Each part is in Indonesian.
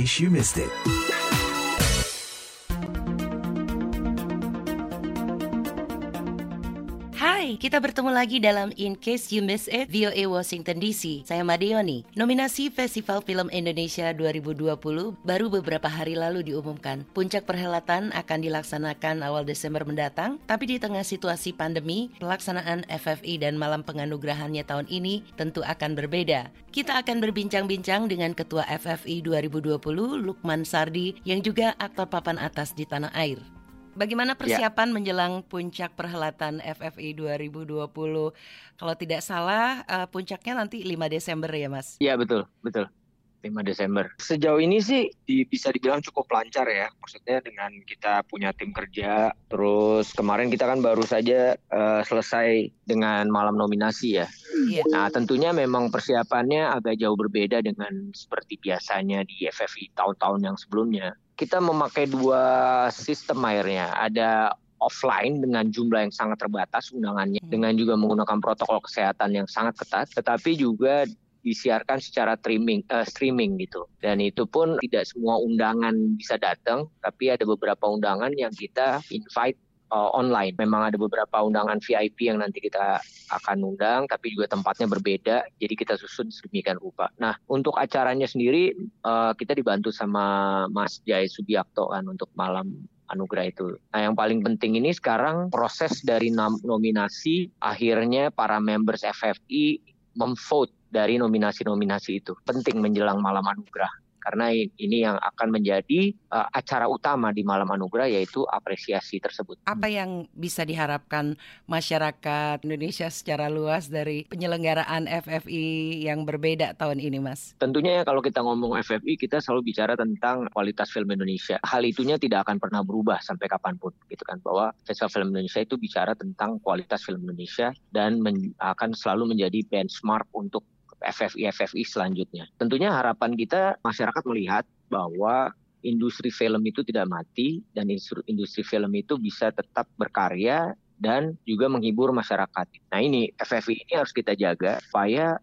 case you missed it. Kita bertemu lagi dalam In Case You Miss It, VOA Washington DC. Saya Madeoni. Nominasi Festival Film Indonesia 2020 baru beberapa hari lalu diumumkan. Puncak perhelatan akan dilaksanakan awal Desember mendatang, tapi di tengah situasi pandemi, pelaksanaan FFI dan malam penganugerahannya tahun ini tentu akan berbeda. Kita akan berbincang-bincang dengan Ketua FFI 2020, Lukman Sardi, yang juga aktor papan atas di tanah air. Bagaimana persiapan ya. menjelang puncak perhelatan FFI 2020? Kalau tidak salah, uh, puncaknya nanti 5 Desember ya, Mas? Iya, betul, betul. 5 Desember. Sejauh ini sih di, bisa dibilang cukup lancar ya. Maksudnya dengan kita punya tim kerja, terus kemarin kita kan baru saja uh, selesai dengan malam nominasi ya. Iya. Nah, tentunya memang persiapannya agak jauh berbeda dengan seperti biasanya di FFI tahun-tahun yang sebelumnya kita memakai dua sistem airnya. Ada offline dengan jumlah yang sangat terbatas undangannya, hmm. dengan juga menggunakan protokol kesehatan yang sangat ketat, tetapi juga disiarkan secara streaming, uh, streaming gitu. Dan itu pun tidak semua undangan bisa datang, tapi ada beberapa undangan yang kita invite uh, online. Memang ada beberapa undangan VIP yang nanti kita akan undang, tapi juga tempatnya berbeda. Jadi kita susun sedemikian rupa. Nah, untuk acaranya sendiri uh, kita dibantu sama Mas Jai Subiakto kan untuk malam anugerah itu. Nah, yang paling penting ini sekarang proses dari nominasi akhirnya para members FFI memvote dari nominasi-nominasi itu. Penting menjelang malam anugerah karena ini yang akan menjadi uh, acara utama di malam anugerah yaitu apresiasi tersebut. Apa yang bisa diharapkan masyarakat Indonesia secara luas dari penyelenggaraan FFI yang berbeda tahun ini, Mas? Tentunya ya kalau kita ngomong FFI kita selalu bicara tentang kualitas film Indonesia. Hal itunya tidak akan pernah berubah sampai kapan pun, gitu kan? Bahwa Festival Film Indonesia itu bicara tentang kualitas film Indonesia dan akan selalu menjadi benchmark untuk FFI FFI selanjutnya. Tentunya harapan kita masyarakat melihat bahwa industri film itu tidak mati dan industri film itu bisa tetap berkarya dan juga menghibur masyarakat. Nah ini FFI ini harus kita jaga supaya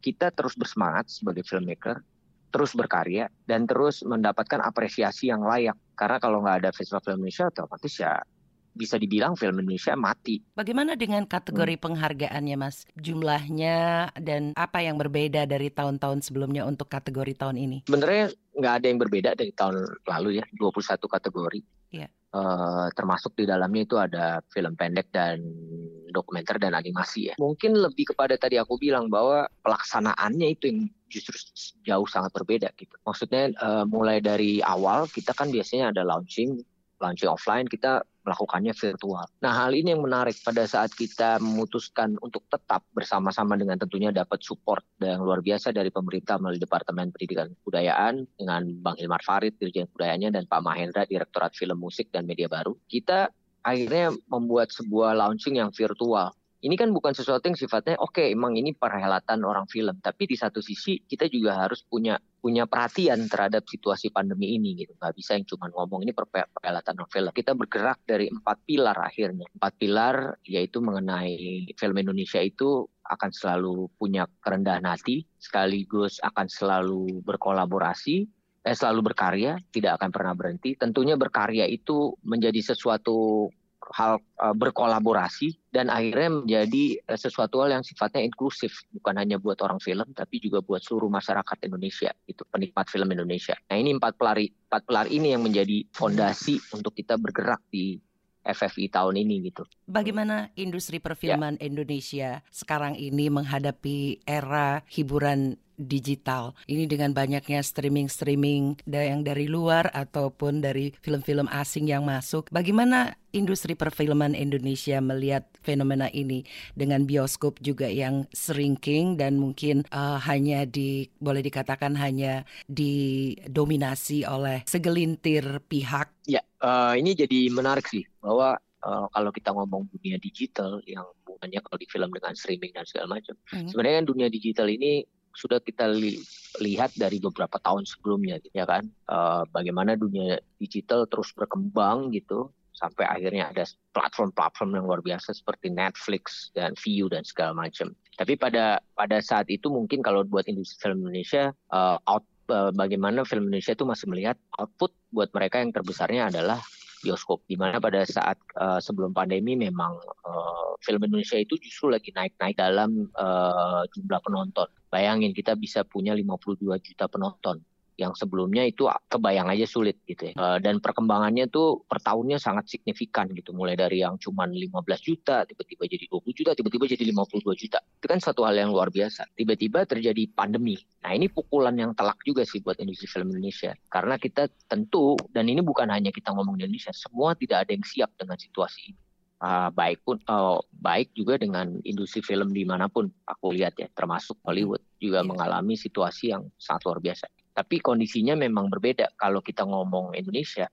kita terus bersemangat sebagai filmmaker, terus berkarya dan terus mendapatkan apresiasi yang layak. Karena kalau nggak ada Festival Film Indonesia otomatis ya bisa dibilang film Indonesia mati. Bagaimana dengan kategori hmm. penghargaannya, Mas? Jumlahnya dan apa yang berbeda dari tahun-tahun sebelumnya untuk kategori tahun ini? Sebenarnya nggak ada yang berbeda dari tahun lalu ya, 21 kategori. Iya. Uh, termasuk di dalamnya itu ada film pendek dan dokumenter dan animasi ya. Mungkin lebih kepada tadi aku bilang bahwa pelaksanaannya itu yang justru jauh sangat berbeda gitu. Maksudnya uh, mulai dari awal kita kan biasanya ada launching, launching offline kita melakukannya virtual. Nah, hal ini yang menarik pada saat kita memutuskan untuk tetap bersama-sama dengan tentunya dapat support yang luar biasa dari pemerintah melalui Departemen Pendidikan Kebudayaan dengan Bang Hilmar Farid, Dirjen Kebudayaannya, dan Pak Mahendra, Direktorat Film Musik dan Media Baru. Kita akhirnya membuat sebuah launching yang virtual ini kan bukan sesuatu yang sifatnya oke okay, emang ini perhelatan orang film tapi di satu sisi kita juga harus punya punya perhatian terhadap situasi pandemi ini gitu. Nggak bisa yang cuma ngomong ini perhelatan film kita bergerak dari empat pilar akhirnya. Empat pilar yaitu mengenai film Indonesia itu akan selalu punya kerendahan hati sekaligus akan selalu berkolaborasi eh, selalu berkarya, tidak akan pernah berhenti. Tentunya berkarya itu menjadi sesuatu hal uh, berkolaborasi dan akhirnya menjadi uh, sesuatu hal yang sifatnya inklusif bukan hanya buat orang film tapi juga buat seluruh masyarakat Indonesia itu penikmat film Indonesia. Nah ini empat pilar empat pilar ini yang menjadi fondasi untuk kita bergerak di FFI tahun ini gitu. Bagaimana industri perfilman ya. Indonesia sekarang ini menghadapi era hiburan digital. Ini dengan banyaknya streaming-streaming yang dari luar ataupun dari film-film asing yang masuk. Bagaimana industri perfilman Indonesia melihat fenomena ini dengan bioskop juga yang shrinking dan mungkin uh, hanya di boleh dikatakan hanya didominasi oleh segelintir pihak. Ya, uh, ini jadi menarik sih bahwa uh, kalau kita ngomong dunia digital yang hubungannya kalau di film dengan streaming dan segala macam. Hmm. Sebenarnya kan dunia digital ini sudah kita li lihat dari beberapa tahun sebelumnya ya kan uh, bagaimana dunia digital terus berkembang gitu sampai akhirnya ada platform-platform yang luar biasa seperti Netflix dan Viu dan segala macam. Tapi pada pada saat itu mungkin kalau buat industri film Indonesia uh, out bagaimana film Indonesia itu masih melihat output buat mereka yang terbesarnya adalah bioskop di mana pada saat uh, sebelum pandemi memang uh, film Indonesia itu justru lagi naik-naik dalam uh, jumlah penonton. Bayangin kita bisa punya 52 juta penonton yang sebelumnya itu kebayang aja sulit gitu ya. Uh, dan perkembangannya tuh per tahunnya sangat signifikan gitu. Mulai dari yang cuma 15 juta, tiba-tiba jadi 20 juta, tiba-tiba jadi 52 juta. Itu kan satu hal yang luar biasa. Tiba-tiba terjadi pandemi. Nah ini pukulan yang telak juga sih buat industri film Indonesia. Karena kita tentu, dan ini bukan hanya kita ngomong di Indonesia, semua tidak ada yang siap dengan situasi ini. Uh, baik pun uh, baik juga dengan industri film di mana pun aku lihat ya termasuk Hollywood juga yeah. mengalami situasi yang sangat luar biasa tapi kondisinya memang berbeda kalau kita ngomong Indonesia.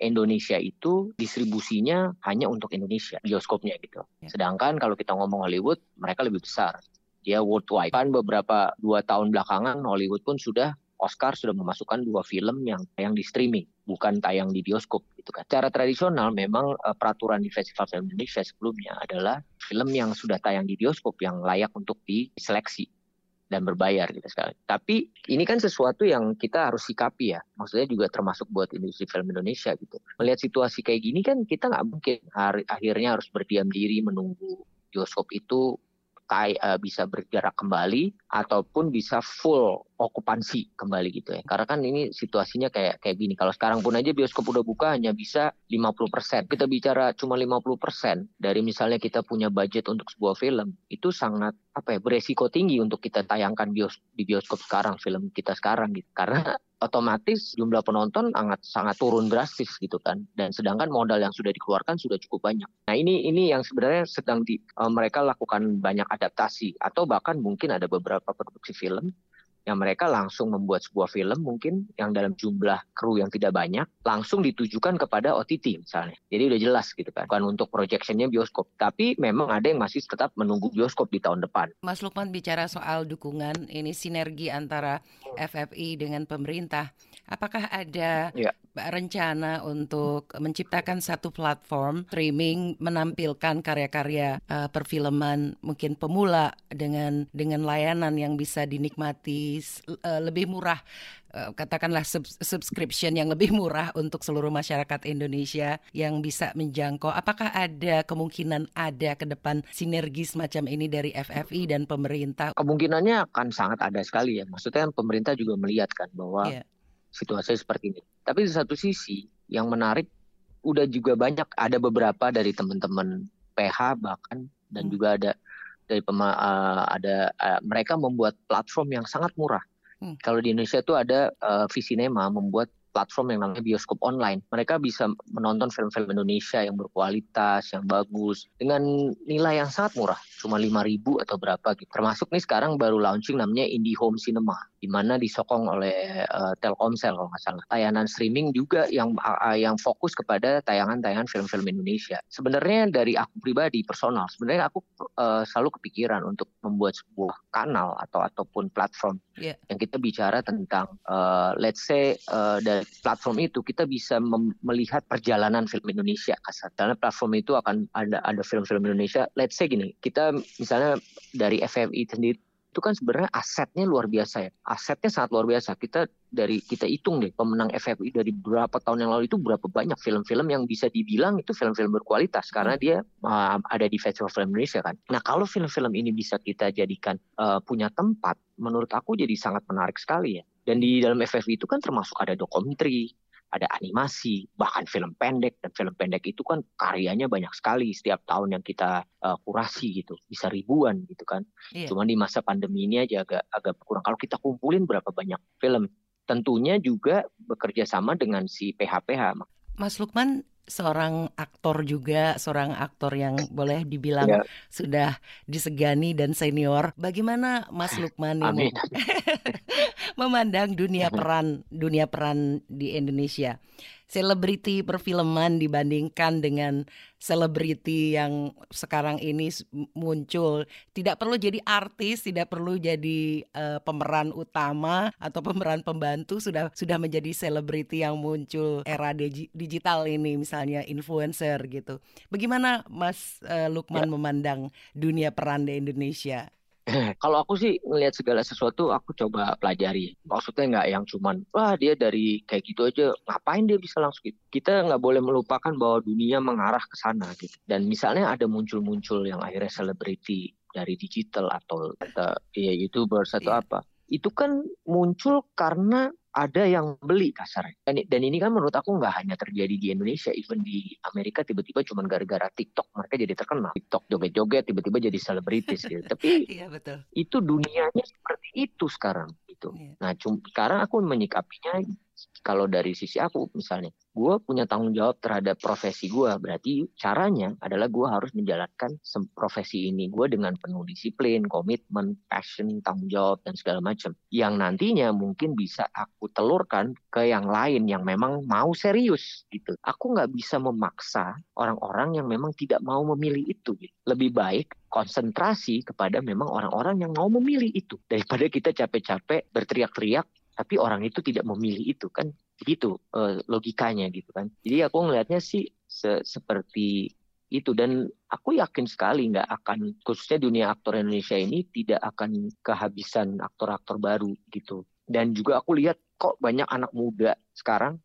Indonesia itu distribusinya hanya untuk Indonesia, bioskopnya gitu. Ya. Sedangkan kalau kita ngomong Hollywood, mereka lebih besar. Dia worldwide. Kan beberapa dua tahun belakangan Hollywood pun sudah Oscar sudah memasukkan dua film yang tayang di streaming, bukan tayang di bioskop gitu kan. Cara tradisional memang uh, peraturan di Festival Film Indonesia sebelumnya adalah film yang sudah tayang di bioskop yang layak untuk diseleksi dan berbayar gitu sekali. Tapi ini kan sesuatu yang kita harus sikapi ya. Maksudnya juga termasuk buat industri film Indonesia gitu. Melihat situasi kayak gini kan kita nggak mungkin hari, akhirnya harus berdiam diri menunggu bioskop itu kayak uh, bisa bergerak kembali ataupun bisa full okupansi kembali gitu ya. Karena kan ini situasinya kayak kayak gini. Kalau sekarang pun aja bioskop udah buka hanya bisa 50%. Kita bicara cuma 50% dari misalnya kita punya budget untuk sebuah film, itu sangat apa ya beresiko tinggi untuk kita tayangkan bios di bioskop sekarang film kita sekarang gitu. Karena otomatis jumlah penonton sangat sangat turun drastis gitu kan dan sedangkan modal yang sudah dikeluarkan sudah cukup banyak. Nah ini ini yang sebenarnya sedang di uh, mereka lakukan banyak adaptasi atau bahkan mungkin ada beberapa produksi film yang mereka langsung membuat sebuah film mungkin yang dalam jumlah kru yang tidak banyak langsung ditujukan kepada OTT misalnya. Jadi udah jelas gitu kan. Bukan untuk projectionnya bioskop. Tapi memang ada yang masih tetap menunggu bioskop di tahun depan. Mas Lukman bicara soal dukungan ini sinergi antara FFI dengan pemerintah. Apakah ada ya. rencana untuk menciptakan satu platform streaming menampilkan karya-karya uh, perfilman mungkin pemula dengan dengan layanan yang bisa dinikmati uh, lebih murah uh, katakanlah sub subscription yang lebih murah untuk seluruh masyarakat Indonesia yang bisa menjangkau. Apakah ada kemungkinan ada ke depan sinergi semacam ini dari FFI dan pemerintah? Kemungkinannya akan sangat ada sekali ya. Maksudnya pemerintah juga melihat kan bahwa yeah situasi seperti ini. Tapi di satu sisi yang menarik udah juga banyak ada beberapa dari teman-teman PH bahkan dan hmm. juga ada dari pema, uh, ada uh, mereka membuat platform yang sangat murah. Hmm. Kalau di Indonesia itu ada uh, Visinema membuat platform yang namanya bioskop online. Mereka bisa menonton film-film Indonesia yang berkualitas, yang bagus, dengan nilai yang sangat murah, cuma 5.000 atau berapa gitu. Termasuk nih sekarang baru launching namanya Indie Home Cinema, di mana disokong oleh uh, Telkomsel kalau nggak salah. Tayangan streaming juga yang uh, yang fokus kepada tayangan-tayangan film-film Indonesia. Sebenarnya dari aku pribadi personal, sebenarnya aku uh, selalu kepikiran untuk membuat sebuah kanal atau ataupun platform yeah. yang kita bicara tentang uh, let's say uh, dari platform itu kita bisa melihat perjalanan film Indonesia kasar. Karena platform itu akan ada ada film-film Indonesia. Let's say gini, kita misalnya dari FFI sendiri itu kan sebenarnya asetnya luar biasa ya. Asetnya sangat luar biasa. Kita dari kita hitung deh pemenang FFI dari beberapa tahun yang lalu itu berapa banyak film-film yang bisa dibilang itu film-film berkualitas karena dia uh, ada di Festival Film Indonesia kan. Nah kalau film-film ini bisa kita jadikan uh, punya tempat, menurut aku jadi sangat menarik sekali ya. Dan di dalam FFI itu kan termasuk ada dokumenter, ada animasi, bahkan film pendek dan film pendek itu kan karyanya banyak sekali setiap tahun yang kita uh, kurasi gitu, bisa ribuan gitu kan. Iya. Cuman di masa pandemi ini aja agak agak kurang. Kalau kita kumpulin berapa banyak film, tentunya juga bekerja sama dengan si PHPH. Mas Lukman, seorang aktor juga, seorang aktor yang boleh dibilang ya. sudah disegani dan senior. Bagaimana Mas Lukman ini memandang dunia peran dunia peran di Indonesia? Selebriti perfilman dibandingkan dengan selebriti yang sekarang ini muncul. Tidak perlu jadi artis tidak perlu jadi uh, pemeran utama atau pemeran pembantu sudah sudah menjadi selebriti yang muncul era digital ini misalnya influencer gitu. Bagaimana Mas uh, Lukman ya. memandang dunia peran di Indonesia Kalau aku sih ngelihat segala sesuatu aku coba pelajari. Maksudnya nggak yang cuman wah dia dari kayak gitu aja ngapain dia bisa langsung gitu. Kita nggak boleh melupakan bahwa dunia mengarah ke sana gitu. Dan misalnya ada muncul-muncul yang akhirnya selebriti dari digital atau ya youtubers atau yeah. apa itu kan muncul karena ada yang beli kasar. Dan, dan ini kan menurut aku nggak hanya terjadi di Indonesia, even di Amerika tiba-tiba cuma gara-gara TikTok mereka jadi terkenal. TikTok joget-joget tiba-tiba jadi selebritis gitu. Tapi iya, betul. itu dunianya seperti itu sekarang gitu. Iya. Nah, sekarang aku menyikapinya kalau dari sisi aku misalnya, gue punya tanggung jawab terhadap profesi gue. Berarti caranya adalah gue harus menjalankan profesi ini gue dengan penuh disiplin, komitmen, passion, tanggung jawab dan segala macam. Yang nantinya mungkin bisa aku telurkan ke yang lain yang memang mau serius gitu. Aku nggak bisa memaksa orang-orang yang memang tidak mau memilih itu. Gitu. Lebih baik konsentrasi kepada memang orang-orang yang mau memilih itu daripada kita capek-capek berteriak-teriak tapi orang itu tidak memilih itu kan? Gitu uh, logikanya gitu kan. Jadi aku ngelihatnya sih se seperti itu. Dan aku yakin sekali nggak akan khususnya dunia aktor Indonesia ini tidak akan kehabisan aktor-aktor baru gitu. Dan juga aku lihat kok banyak anak muda sekarang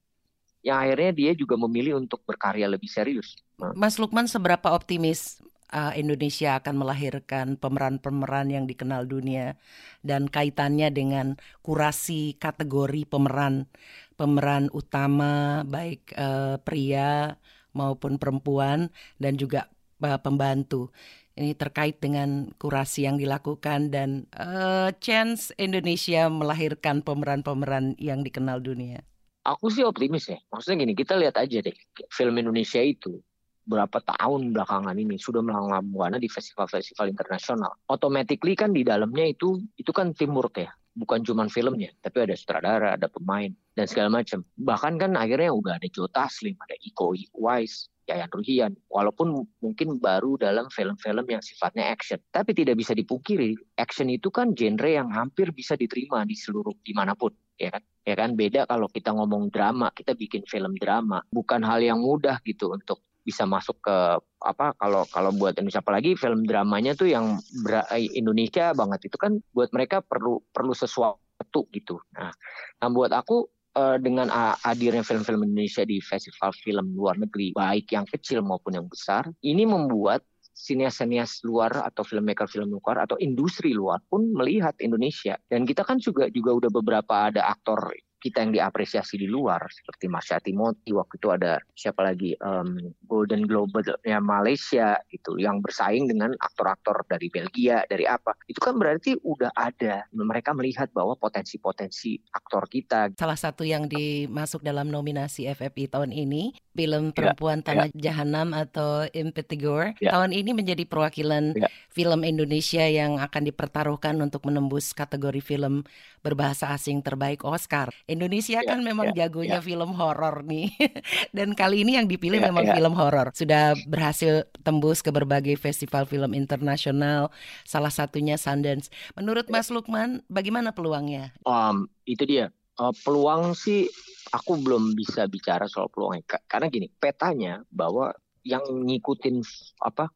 yang akhirnya dia juga memilih untuk berkarya lebih serius. Mas Lukman seberapa optimis uh, Indonesia akan melahirkan pemeran-pemeran yang dikenal dunia dan kaitannya dengan kurasi kategori pemeran pemeran utama baik uh, pria maupun perempuan dan juga uh, pembantu. Ini terkait dengan kurasi yang dilakukan dan uh, chance Indonesia melahirkan pemeran-pemeran yang dikenal dunia. Aku sih optimis ya. Maksudnya gini, kita lihat aja deh film Indonesia itu berapa tahun belakangan ini sudah melanglang buana di festival-festival internasional. Automatically kan di dalamnya itu itu kan teamwork ya, bukan cuma filmnya, tapi ada sutradara, ada pemain dan segala macam. Bahkan kan akhirnya udah ada Joe Taslim, ada Iko Uwais, Yayan Ruhian, walaupun mungkin baru dalam film-film yang sifatnya action. Tapi tidak bisa dipungkiri, action itu kan genre yang hampir bisa diterima di seluruh di mana pun, ya kan? Ya kan beda kalau kita ngomong drama, kita bikin film drama, bukan hal yang mudah gitu untuk bisa masuk ke apa kalau kalau buat Indonesia apalagi film dramanya tuh yang eh, Indonesia banget itu kan buat mereka perlu perlu sesuatu gitu. Nah, nah buat aku uh, dengan hadirnya film-film Indonesia di festival film luar negeri baik yang kecil maupun yang besar, ini membuat sinias-sinias luar atau filmmaker film luar atau industri luar pun melihat Indonesia dan kita kan juga juga udah beberapa ada aktor kita yang diapresiasi di luar seperti Marsha Timothy waktu itu ada siapa lagi um, Golden Globe ya Malaysia itu yang bersaing dengan aktor-aktor dari Belgia dari apa itu kan berarti udah ada mereka melihat bahwa potensi-potensi aktor kita salah satu yang dimasuk dalam nominasi FFI tahun ini film ya, perempuan ya, Tanah ya. Jahanam atau Impetigore ya. tahun ini menjadi perwakilan ya. film Indonesia yang akan dipertaruhkan untuk menembus kategori film berbahasa asing terbaik Oscar. Indonesia yeah, kan memang yeah, jagonya yeah. film horor nih. Dan kali ini yang dipilih yeah, memang yeah. film horor. Sudah berhasil tembus ke berbagai festival film internasional, salah satunya Sundance. Menurut Mas Lukman, bagaimana peluangnya? Um, itu dia. Uh, peluang sih aku belum bisa bicara soal peluangnya karena gini petanya bahwa yang ngikutin apa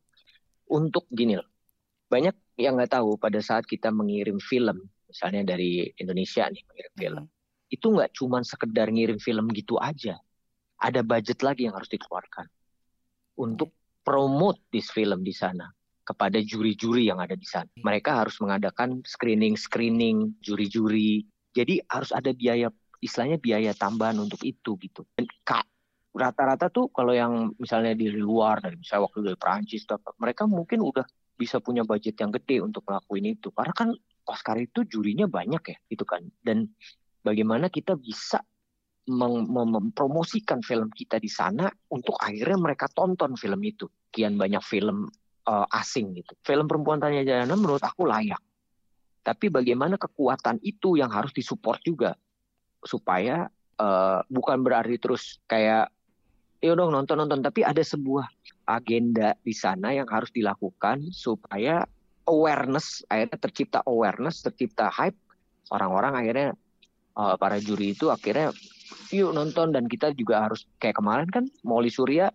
untuk gini loh banyak yang nggak tahu pada saat kita mengirim film misalnya dari Indonesia nih mengirim hmm. Itu nggak cuma sekedar ngirim film gitu aja ada budget lagi yang harus dikeluarkan untuk promote this film di sana kepada juri-juri yang ada di sana. Hmm. Mereka harus mengadakan screening-screening juri-juri. Jadi harus ada biaya istilahnya biaya tambahan untuk itu gitu. Dan kak rata-rata tuh kalau yang misalnya di luar dari misalnya waktu dari Perancis mereka mungkin udah bisa punya budget yang gede untuk ngelakuin itu karena kan Oscar itu jurinya banyak ya gitu kan dan bagaimana kita bisa mempromosikan film kita di sana untuk akhirnya mereka tonton film itu. Kian banyak film uh, asing gitu. Film perempuan tanya jana menurut aku layak. Tapi bagaimana kekuatan itu yang harus disupport juga supaya uh, bukan berarti terus kayak ya dong nonton nonton. Tapi ada sebuah agenda di sana yang harus dilakukan supaya awareness akhirnya tercipta awareness tercipta hype orang-orang akhirnya uh, para juri itu akhirnya yuk nonton dan kita juga harus kayak kemarin kan Molly Surya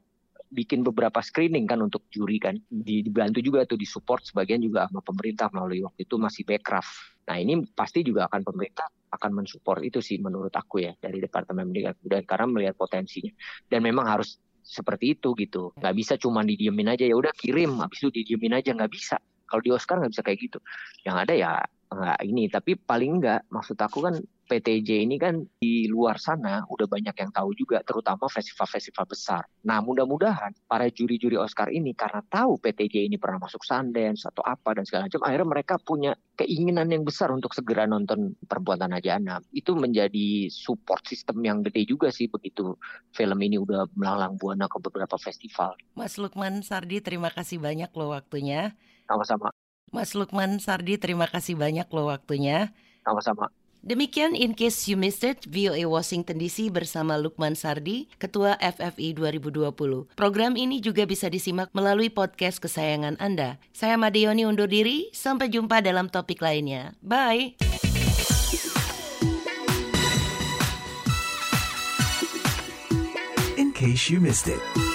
bikin beberapa screening kan untuk juri kan. Dibantu juga tuh disupport sebagian juga sama pemerintah melalui waktu itu masih Backcraft. Nah ini pasti juga akan pemerintah akan mensupport itu sih menurut aku ya dari Departemen Pendidikan dan karena melihat potensinya. Dan memang harus seperti itu gitu. Nggak bisa cuma didiemin aja ya udah kirim, habis itu didiemin aja nggak bisa. Kalau di Oscar nggak bisa kayak gitu. Yang ada ya nggak ini tapi paling enggak maksud aku kan PTJ ini kan di luar sana udah banyak yang tahu juga terutama festival-festival besar. Nah mudah-mudahan para juri-juri Oscar ini karena tahu PTJ ini pernah masuk Sundance atau apa dan segala macam akhirnya mereka punya keinginan yang besar untuk segera nonton Perbuatan Aja Anak. Itu menjadi support system yang gede juga sih begitu film ini udah melanglang buana ke beberapa festival. Mas Lukman Sardi terima kasih banyak loh waktunya. Sama-sama. Mas Lukman Sardi, terima kasih banyak loh waktunya. Sama-sama. Demikian In Case You Missed It, VOA Washington DC bersama Lukman Sardi, Ketua FFI 2020. Program ini juga bisa disimak melalui podcast kesayangan Anda. Saya Madeoni undur diri, sampai jumpa dalam topik lainnya. Bye! In case you missed it.